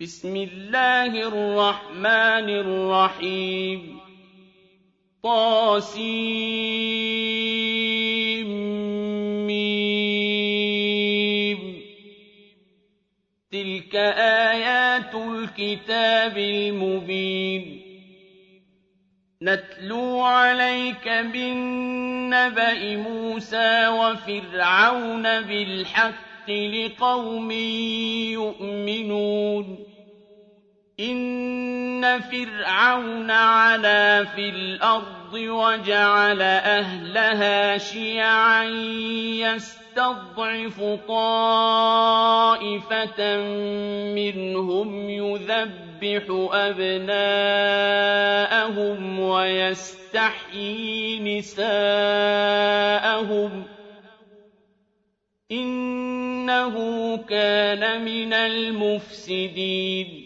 بسم الله الرحمن الرحيم. طاسيم. تلك آيات الكتاب المبين. نتلو عليك بالنبأ موسى وفرعون بالحق لقوم يؤمنون. إن فرعون علا في الأرض وجعل أهلها شيعا يستضعف طائفة منهم يذبح أبناءهم ويستحيي نساءهم إنه كان من المفسدين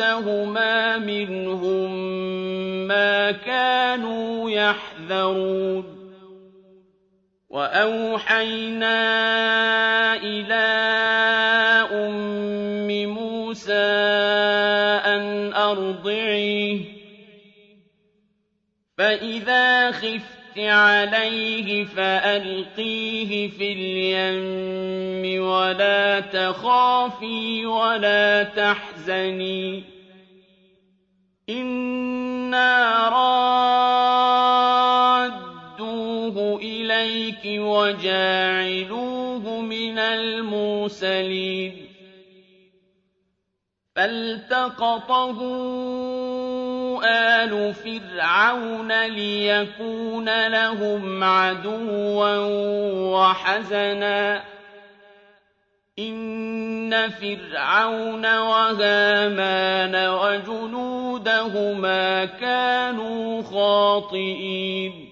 وجنودهما منهم ما كانوا يحذرون. وأوحينا إلى أم موسى أن أرضعيه. فإذا خفت عليه فألقيه في اليم ولا تخافي ولا تحزني. إنا رادوه إليك وجاعلوه من المرسلين. فالتقطه آلُ فِرْعَوْنَ لِيَكُونَ لَهُمْ عَدُوًّا وَحَزَنًا ۗ. إِنَّ فِرْعَوْنَ وَهَامَانَ وَجُنُودَهُمَا كَانُوا خَاطِئِينَ.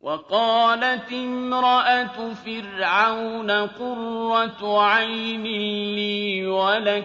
وقالت امرأة فرعون قرة عين لي ولك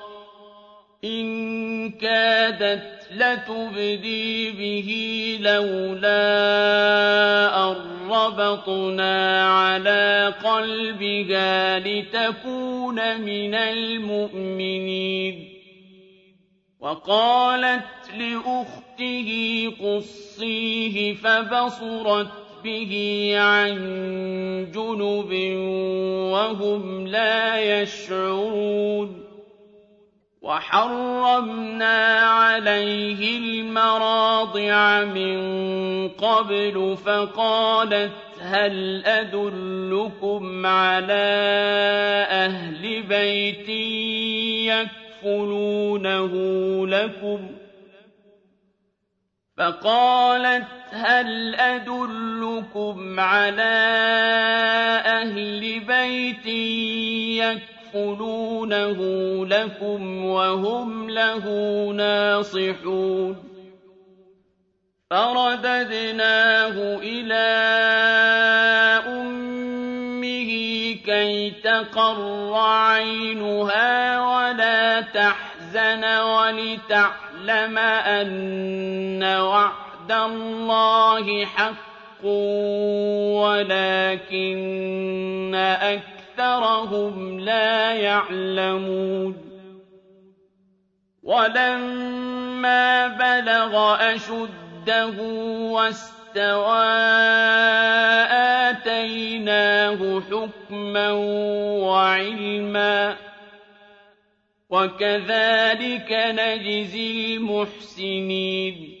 إن كادت لتبدي به لولا أن ربطنا على قلبها لتكون من المؤمنين. وقالت لأخته قصيه فبصرت به عن جنب وهم لا يشعرون. وحرمنا عليه المراضع من قبل فقالت هل أدلكم على أهل بيت يكفلونه لكم؟ فقالت هل أدلكم على أهل بيت يكفلونه يكفلونه لكم وهم له ناصحون فرددناه إلى أمه كي تقر عينها ولا تحزن ولتعلم أن وعد الله حق ولكن أكثر أَكْثَرَهُمْ لَا يَعْلَمُونَ. وَلَمَّا بَلَغَ أَشُدَّهُ وَاسْتَوَىٰ آتَيْنَاهُ حُكْمًا وَعِلْمًا ۚ. وَكَذَٰلِكَ نَجْزِي الْمُحْسِنِينَ.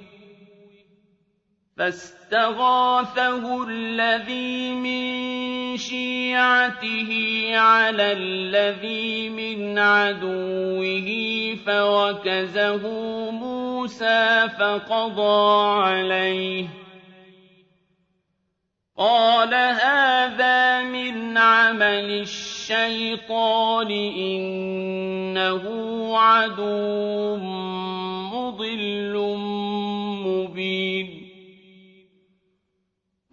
فَاسْتَغَاثَهُ الَّذِي مِن شِيعَتِهِ عَلَى الَّذِي مِنْ عَدُوِّهِ فَوَكَزَهُ مُوسَىٰ فَقَضَىٰ عَلَيْهِ ۖ. قَالَ هَٰذَا مِنْ عَمَلِ الشَّيْطَانِ ۖ إِنَّهُ عَدُوٌّ مُّضِلٌّ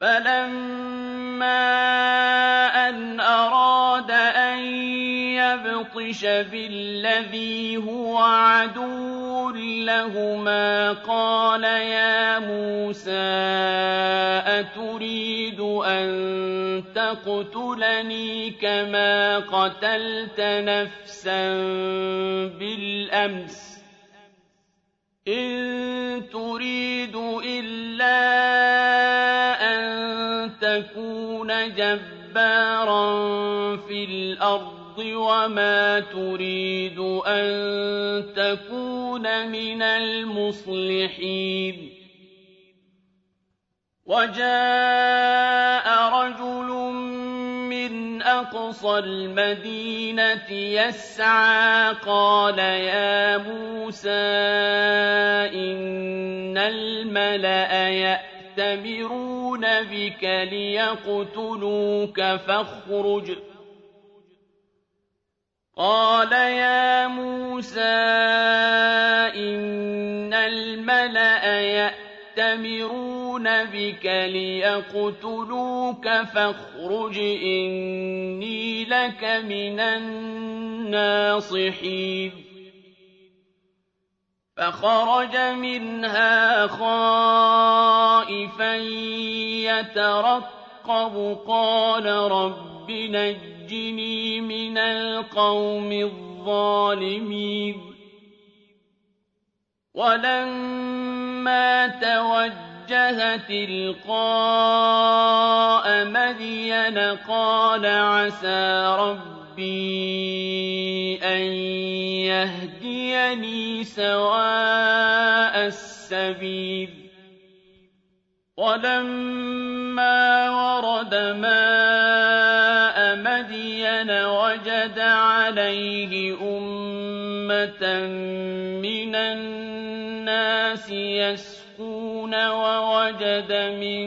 فَلَمَّا أَنْ أَرَادَ أَن يَبْطِشَ بِالَّذِي هُوَ عَدُوٌّ لَّهُمَا قَالَ يَا مُوسَىٰ أَتُرِيدُ أَن تَقْتُلَنِي كَمَا قَتَلْتَ نَفْسًا بِالْأَمْسِ ۖ إِن تُرِيدُ إِلَّا جَبَّارًا فِي الْأَرْضِ وَمَا تُرِيدُ أَن تَكُونَ مِنَ الْمُصْلِحِينَ. وَجَاءَ رَجُلٌ مِّنْ أَقْصَى الْمَدِينَةِ يَسْعَىٰ قَالَ يَا مُوسَىٰ إِنَّ الْمَلَأَ يَأْتَمِرُونَ بِكَ لِيَقْتُلُوكَ فَاخْرُجْ ۖ. قَالَ يَا مُوسَىٰ إِنَّ الْمَلَأَ يَأْتَمِرُونَ بِكَ لِيَقْتُلُوكَ فَاخْرُجْ إِنِّي لَكَ مِنَ النَّاصِحِينَ. فَخَرَجَ مِنْهَا خَائِفًا يَتَرَقَّبُ. قَالَ رَبِّ نَجِّنِي مِنَ الْقَوْمِ الظَّالِمِينَ. وَلَمَّا تَوَجَّهَ تِلْقَاءَ مَدْيَنَ قَالَ عَسَىٰ رَبِّي أَن يَهْدِيَنِي سَوَاءَ السَّبِيلِ وَلَمَّا وَرَدَ مَاءَ مَدْيَنَ وَجَدَ عَلَيْهِ أُمَّةً مِّنَ النَّاسِ يَسْقُونَ وَوَجَدَ مِن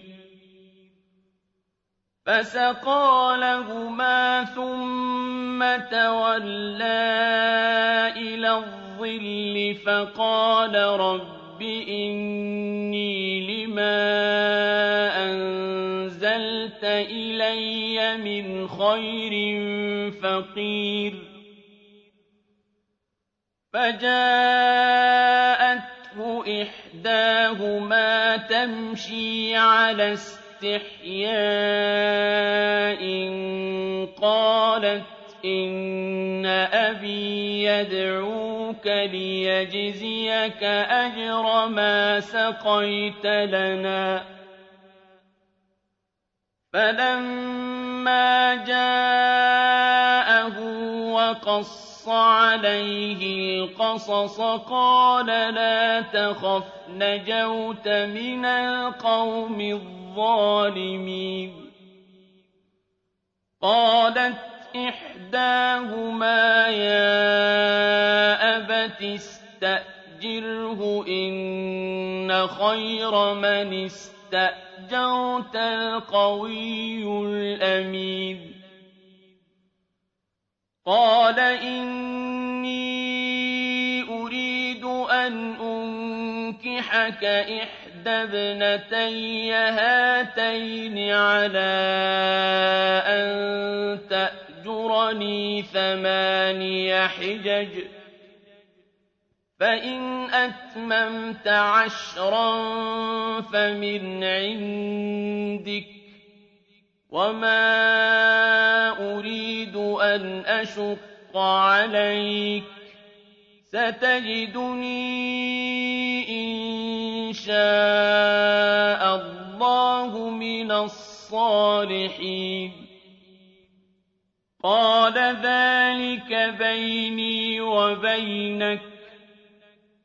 فَسَقَىٰ لَهُمَا ثُمَّ تَوَلَّىٰ إِلَى الظِّلِّ فَقَالَ رَبِّ إِنِّي لِمَا أَنزَلْتَ إِلَيَّ مِنْ خَيْرٍ فَقِيرٌ. فَجَاءَتْ إِحْدَاهُمَا تَمْشِي عَلَى اسْتِحْيَاءٍ قَالَتْ إِنَّ أَبِي يَدْعُوكَ لِيَجْزِيَكَ أَجْرَ مَا سَقَيْتَ لَنَا. فَلَمَّا جَاءَهُ وَقَصَّ عَلَيْهِ الْقَصَصَ قَالَ لَا تَخَفْ نَجَوْتَ مِنَ الْقَوْمِ الظَّالِمِينَ. قَالَتْ إِحْدَاهُمَا يَا أَبَتِ اسْتَأْجِرْهُ إِنَّ خَيْرَ مَنِ اسْتَأْجَرْتَ الْقَوِيُّ الْأَمِينُ. قَالَ إِنِّي أُرِيدُ أَنْ أُنكِحَكَ إِحْدَى ابْنَتَيَّ هَاتَيْنِ عَلَىٰ أَن تَأْجُرَنِي ثَمَانِيَ حِجَجٍ ۖ فَإِنْ أَتْمَمْتَ عَشْرًا فَمِنْ عِندِكَ ۖ وَمَا أُرِيدُ أَنْ أَشُقَّ عَلَيْكَ ۚ سَتَجِدُنِي إِن شَاءَ اللَّهُ مِنَ الصَّالِحِينَ قَالَ ذَٰلِكَ بَيْنِي وَبَيْنَكَ ۖ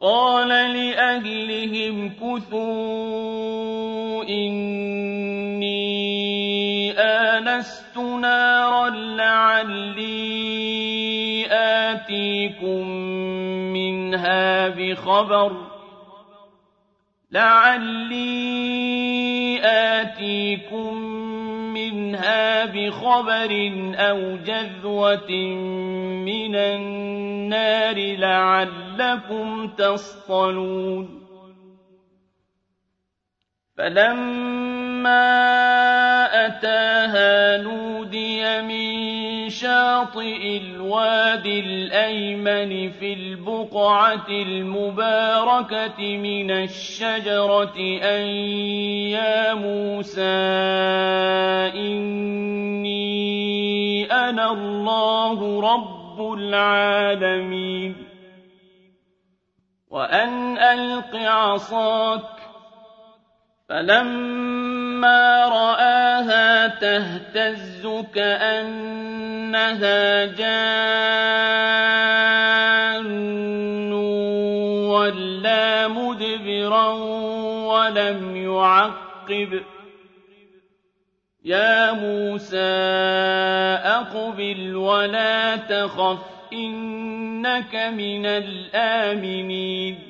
قَالَ لِأَهْلِهِ امْكُثُوا إِنِّي آنَسْتُ نَارًا لَّعَلِّي آتِيكُم مِّنْهَا بِخَبَرٍ لَعَلِّي آتِيكُم مِّنْهَا بِخَبَرٍ أَوْ جَذْوَةٍ مِّنَ النَّارِ لَعَلَّكُمْ تَصْطَلُونَ. فَلَمَّا أَتَاهَا نُودِيَ مِن شَاطِئِ الْوَادِ الْأَيْمَنِ فِي الْبُقْعَةِ الْمُبَارَكَةِ مِنَ الشَّجَرَةِ أَن يَا مُوسَىٰ إِنِّي أَنَا اللَّهُ رَبُّ الْعَالَمِينَ وَأَنْ أَلْقِ عَصَاكَ ۖ فَلَمَّا رَآهَا تَهْتَزُّ كَأَنَّهَا جَانٌّ وَلَّىٰ مُدْبِرًا وَلَمْ يُعَقِّبْ ۚ يَا مُوسَىٰ أَقْبِلْ وَلَا تَخَفْ ۖ إِنَّكَ مِنَ الْآمِنِينَ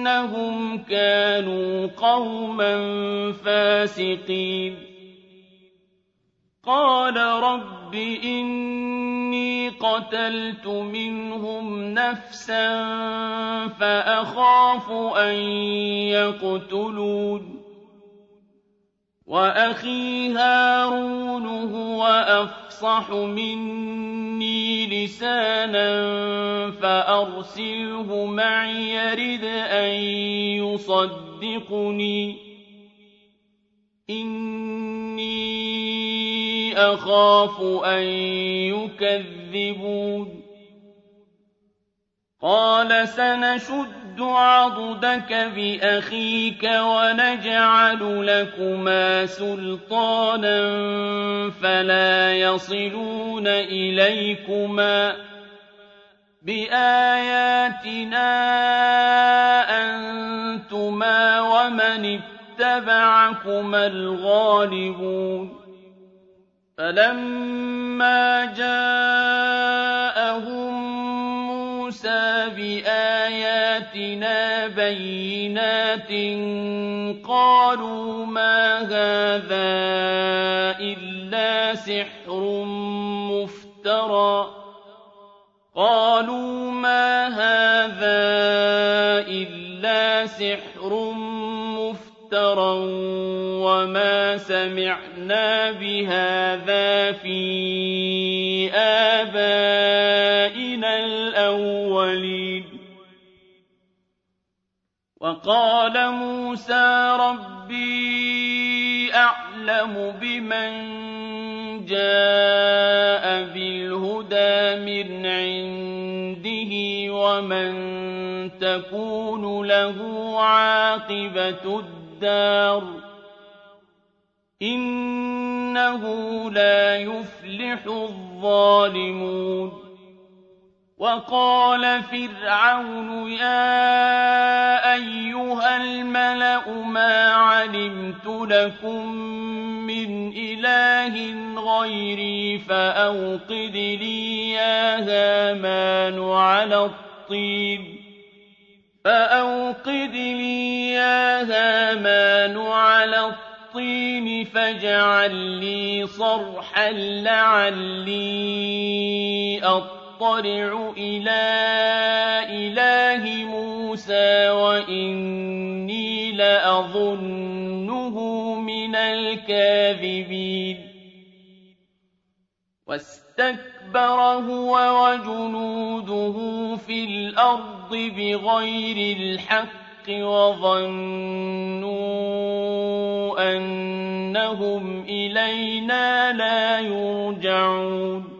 إِنَّهُمْ كَانُوا قَوْمًا فَاسِقِينَ قَالَ رَبِّ إِنِّي قَتَلْتُ مِنْهُمْ نَفْسًا فَأَخَافُ أَن يَقْتُلُونِ وَأَخِي هَارُونُ هُوَ أَفْصَحُ مِنِّي لِسَانًا فَأَرْسِلْهُ مَعِيَ يَرِدْ أَن يُصَدِّقُنِي. إِنِّي أَخَافُ أَن يُكَذِّبُونِ. قال سنشد عضدك بأخيك ونجعل لكما سلطانا فلا يصلون إليكما بآياتنا أنتما ومن اتبعكما الغالبون فلما موسى بآياتنا بينات قالوا ما هذا إلا سحر مفترى قالوا ما هذا إلا سحر مفترى وما سمعنا بهذا في آبائنا الأولين وقال موسى ربي أعلم بمن جاء بالهدى من عنده ومن تكون له عاقبة الدار إنه لا يفلح الظالمون وقال فرعون يا علمت لكم من إله غيري فأوقد لي يا هامان على الطين. فأوقد لي يا هامان على الطين فاجعل لي صرحا لعلي أطلع إلى إله موسى وإني لأظنه من الكاذبين. واستكبر هو وجنوده في الأرض بغير الحق وظنوا أنهم إلينا لا يرجعون.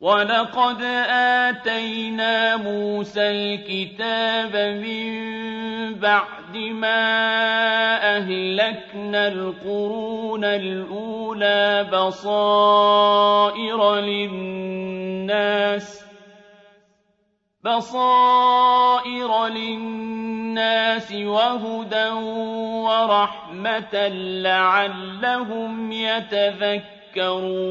ولقد آتينا موسى الكتاب من بعد ما أهلكنا القرون الأولى بصائر للناس بصائر للناس وهدى ورحمة لعلهم يتذكرون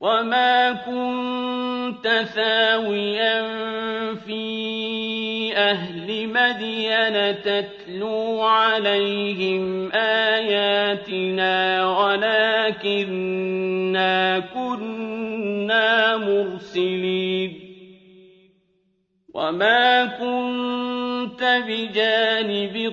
وما كنت ثاويا في أهل مدين تتلو عليهم آياتنا ولكنا كنا مرسلين وما كنت بجانب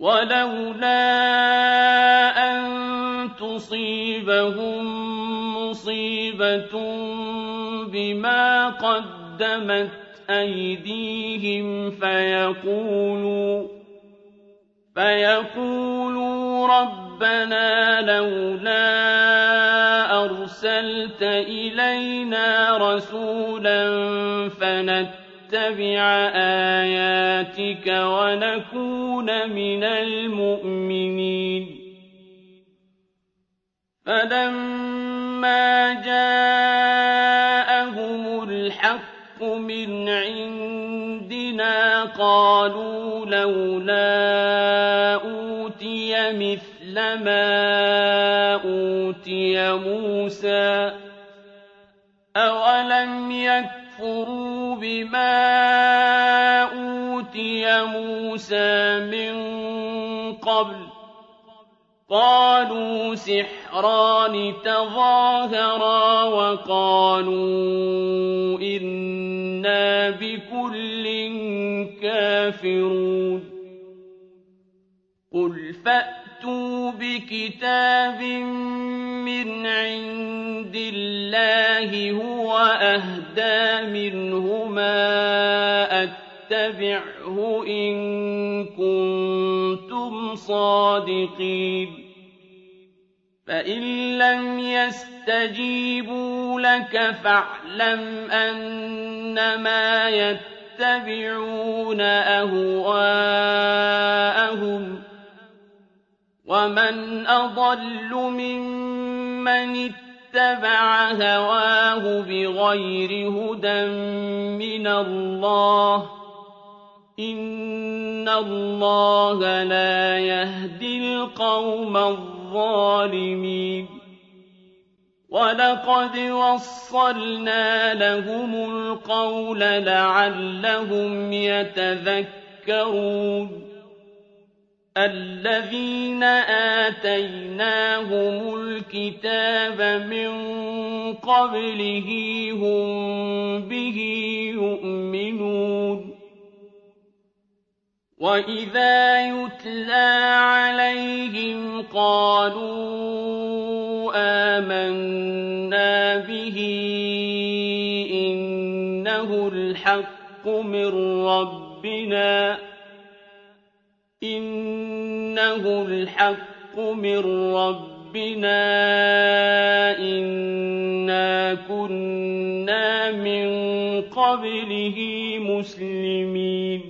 ولولا أن تصيبهم مصيبة بما قدمت أيديهم فيقولوا فيقولوا ربنا لولا أرسلت إلينا رسولا فنتبع آياتك ونكون من المؤمنين فلما جاءهم الحق من عندنا قالوا لولا أوتي مثل ما أوتي موسى أولم يكفروا بما قالوا سحران تظاهرا وقالوا إنا بكل كافرون. قل فأتوا بكتاب من عند الله هو أهدى منهما أتبعه إن كنتم صادقين. فإن لم يستجيبوا لك فاعلم أنما يتبعون أهواءهم ومن أضل ممن اتبع هواه بغير هدى من الله إن الله لا يهدي القوم الظالمين. ولقد وصلنا لهم القول لعلهم يتذكرون. الذين آتيناهم الكتاب من قبله هم به يؤمنون. وإذا يتلى عليهم قالوا آمنا به إنه الحق من ربنا إنه الحق من ربنا إنا كنا من قبله مسلمين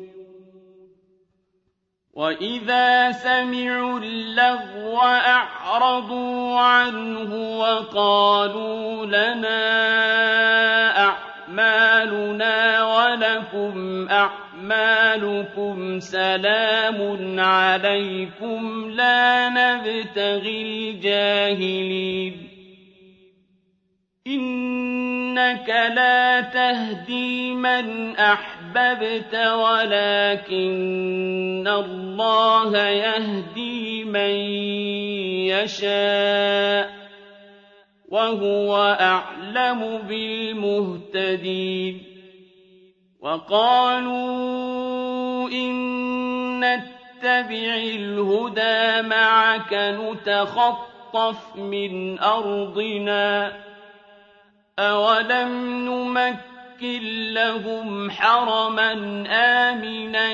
وإذا سمعوا اللغو أعرضوا عنه وقالوا لنا أعمالنا ولكم أعمالكم سلام عليكم لا نبتغي الجاهلين إنك لا تهدي من أحببت ولكن الله يهدي من يشاء وهو أعلم بالمهتدين وقالوا إن نتبع الهدى معك نتخطف من أرضنا أَوَلَمْ نُمَكِّن لَّهُمْ حَرَمًا آمِنًا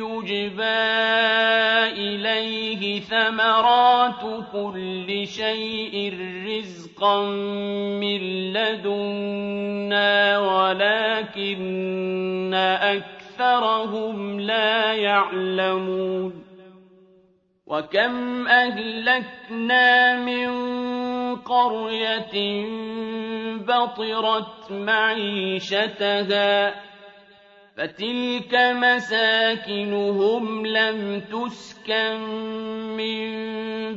يُجْبَىٰ إِلَيْهِ ثَمَرَاتُ كُلِّ شَيْءٍ رِّزْقًا مِّن لَّدُنَّا وَلَٰكِنَّ أَكْثَرَهُمْ لَا يَعْلَمُونَ. وَكَمْ أَهْلَكْنَا مِن قرية بطرت معيشتها فتلك مساكنهم لم تسكن من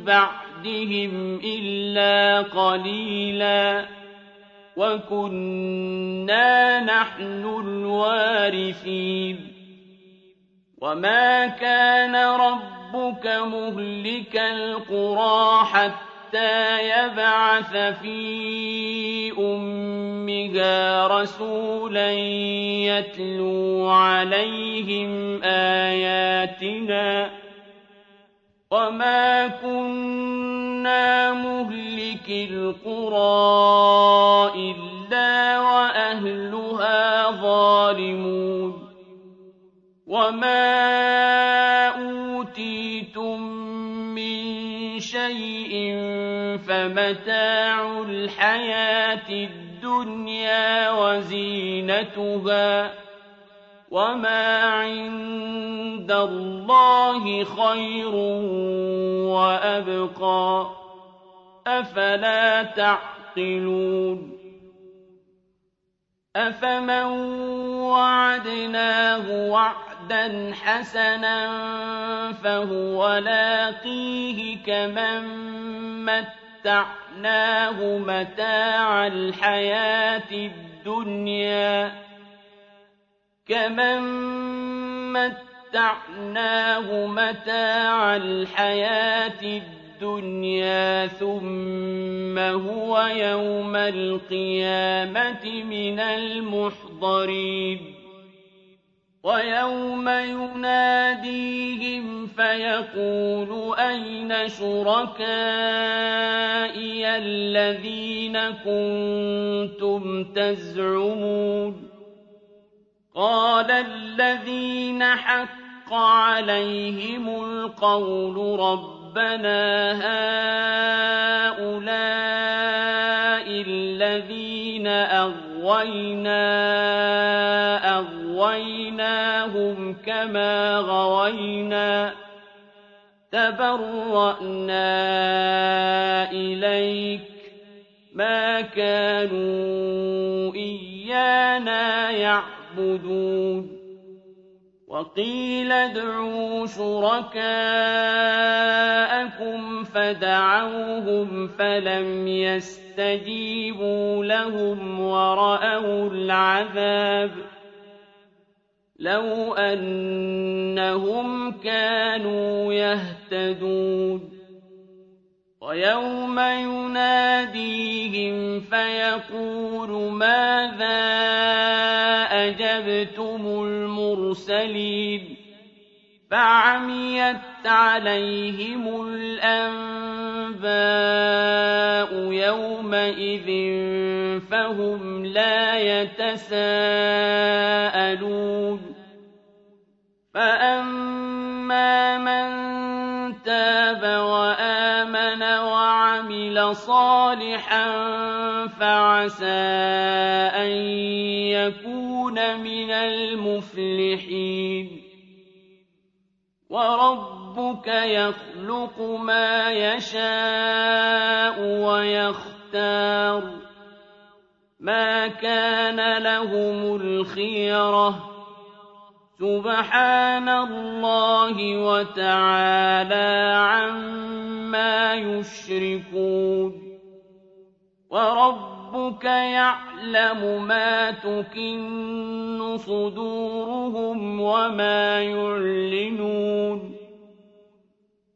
بعدهم إلا قليلا وكنا نحن الوارثين وما كان ربك مهلك القرى حتى حتى يبعث في أمها رسولا يتلو عليهم آياتنا وما كنا مهلك القرى إلا وأهلها ظالمون وما شيء فمتاع الحياة الدنيا وزينتها وما عند الله خير وأبقى أفلا تعقلون أفمن وعدناه وعدا حسنا فهو لاقيه كمن مت مَتَّعْنَاهُ مَتَاعَ الْحَيَاةِ الدُّنْيَا كَمَن مَّتَّعْنَاهُ مَتَاعَ الْحَيَاةِ الدُّنْيَا ثُمَّ هُوَ يَوْمَ الْقِيَامَةِ مِنَ الْمُحْضَرِينَ وَيَوْمَ يُنَادِيهِمْ فَيَقُولُ أَيْنَ شُرَكَائِيَ الَّذِينَ كُنتُمْ تَزْعُمُونَ قَالَ الَّذِينَ حَقَّ عَلَيْهِمُ الْقَوْلُ رَبَّنَا هَٰؤُلَاءِ الَّذِينَ أَغْوَيْنَا أَغْوَيْنَاهُمْ كَمَا غَوَيْنَا تَبَرَّأْنَا إِلَيْكَ مَا كَانُوا إِيَّانَا يَعْبُدُونَ وَقِيلَ ادْعُوا شُرَكَاءَكُمْ فَدَعَوْهُمْ فَلَمْ يَسْتَجِيبُوا لَهُمْ وَرَأَوُا الْعَذَابَ لَوْ أَنَّهُمْ كَانُوا يَهْتَدُونَ وَيَوْمَ يُنَادِيهِمْ فَيَقُولُ مَاذَا أَجَبْتُمُ الْمُرْسَلِينَ فَعَمِيَتْ عَلَيْهِمُ الْأَنبَاءُ يَوْمَئِذٍ فَهُمْ لَا يَتَسَاءَلُونَ فَأَمَّا مَن تَابَ وَآمَنَ وَعَمِلَ صَالِحًا فَعَسَىٰ أَن يَكُونَ مِنَ الْمُفْلِحِينَ وَرَبُّكَ يَخْلُقُ مَا يَشَاءُ وَيَخْتَارُ ۗ مَا كَانَ لَهُمُ الْخِيَرَةُ ۚ سُبْحَانَ اللَّهِ وَتَعَالَىٰ عَمَّا يُشْرِكُونَ وَرَبُّكَ يَعْلَمُ مَا تُكِنُّ صُدُورُهُمْ وَمَا يُعْلِنُونَ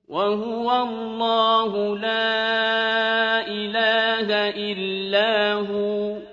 وَهُوَ اللَّهُ لَا إِلَٰهَ إِلَّا هُوَ ۖ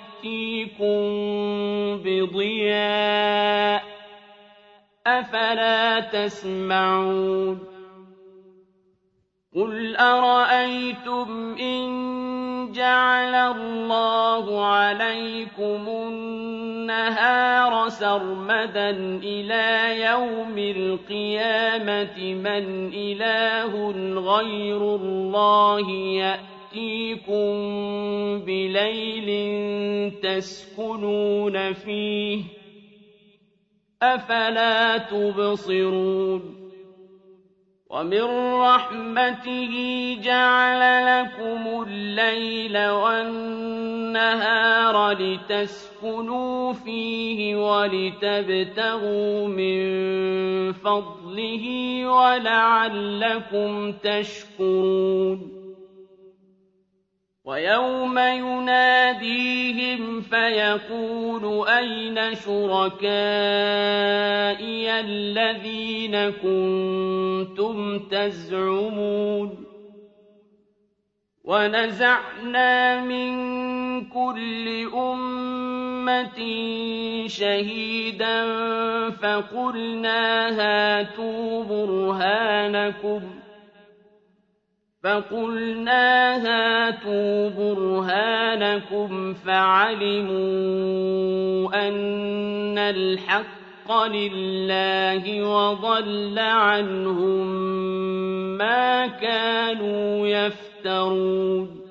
يَأْتِيكُم بِضِيَاءٍ ۖ أَفَلَا تَسْمَعُونَ قُلْ أَرَأَيْتُمْ إِن جعل الله عليكم النهار سرمدا إلى يوم القيامة من إله غير الله يأتيكم بليل تسكنون فيه أفلا تبصرون ومن رحمته جعل لكم الليل والنهار لتسكنوا فيه ولتبتغوا من فضله ولعلكم تشكرون ويوم يناديهم فيقول أين شركائي الذين كنتم تزعمون ونزعنا من كل أمة شهيدا فقلنا هاتوا برهانكم ۖ فقلنا هاتوا برهانكم فعلموا أن الحق لله وضل عنهم ما كانوا يفترون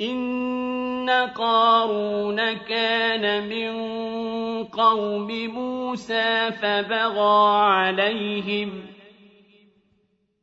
إن قارون كان من قوم موسى فبغى عليهم ۖ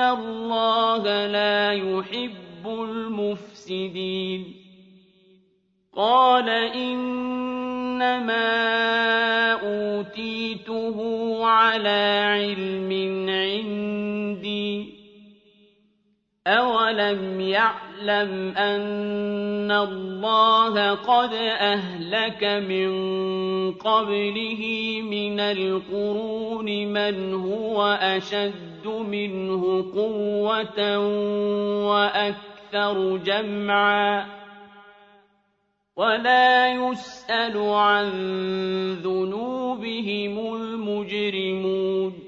اللَّهَ لَا يُحِبُّ الْمُفْسِدِينَ قَالَ إِنَّمَا أُوتِيتُهُ عَلَىٰ عِلْمٍ عِندِي أَوَلَمْ يَعْلَمْ أَنَّ اللَّهَ قَدْ أَهْلَكَ مِن قَبْلِهِ مِنَ الْقُرُونِ مَنْ هُوَ أَشَدُّ مِنْهُ قُوَّةً وَأَكْثَرُ جَمْعًا وَلَا يُسْأَلُ عَن ذُنُوبِهِمُ الْمُجْرِمُونَ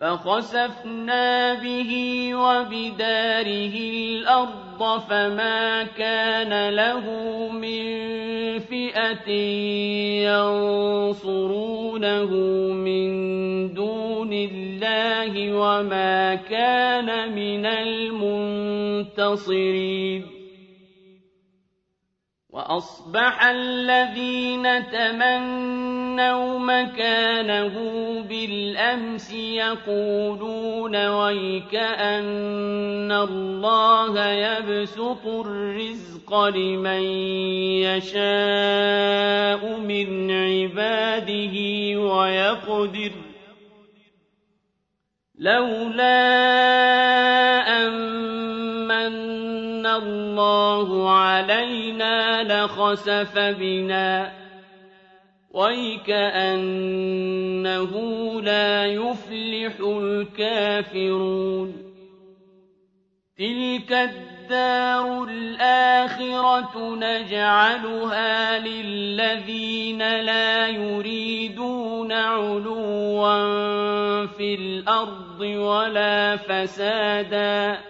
فخسفنا به وبداره الأرض فما كان له من فئة ينصرونه من دون الله وما كان من المنتصرين وأصبح الذين تمنوا مكانه بالأمس يقولون ويك أن الله يبسط الرزق لمن يشاء من عباده ويقدر لولا أن الله علينا لخسف بنا ويكأنه لا يفلح الكافرون تلك الدار الآخرة نجعلها للذين لا يريدون علوا في الأرض ولا فسادا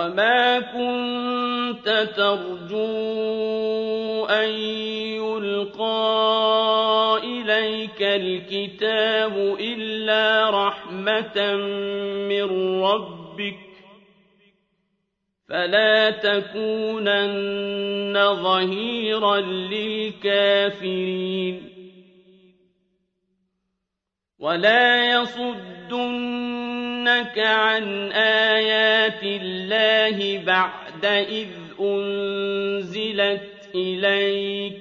وما كنت ترجو أن يلقى إليك الكتاب إلا رحمة من ربك فلا تكونن ظهيرا للكافرين ولا يصدنك عن آيات الله بعد إذ أنزلت إليك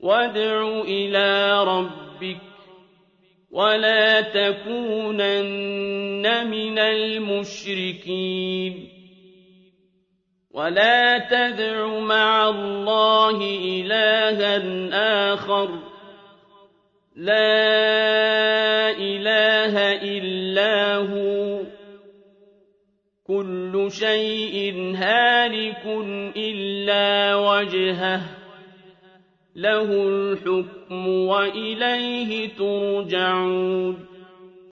وادع إلى ربك ولا تكونن من المشركين ولا تدع مع الله إلها آخر لا إله إلا هو. كل شيء هالك إلا وجهه. له الحكم وإليه ترجعون.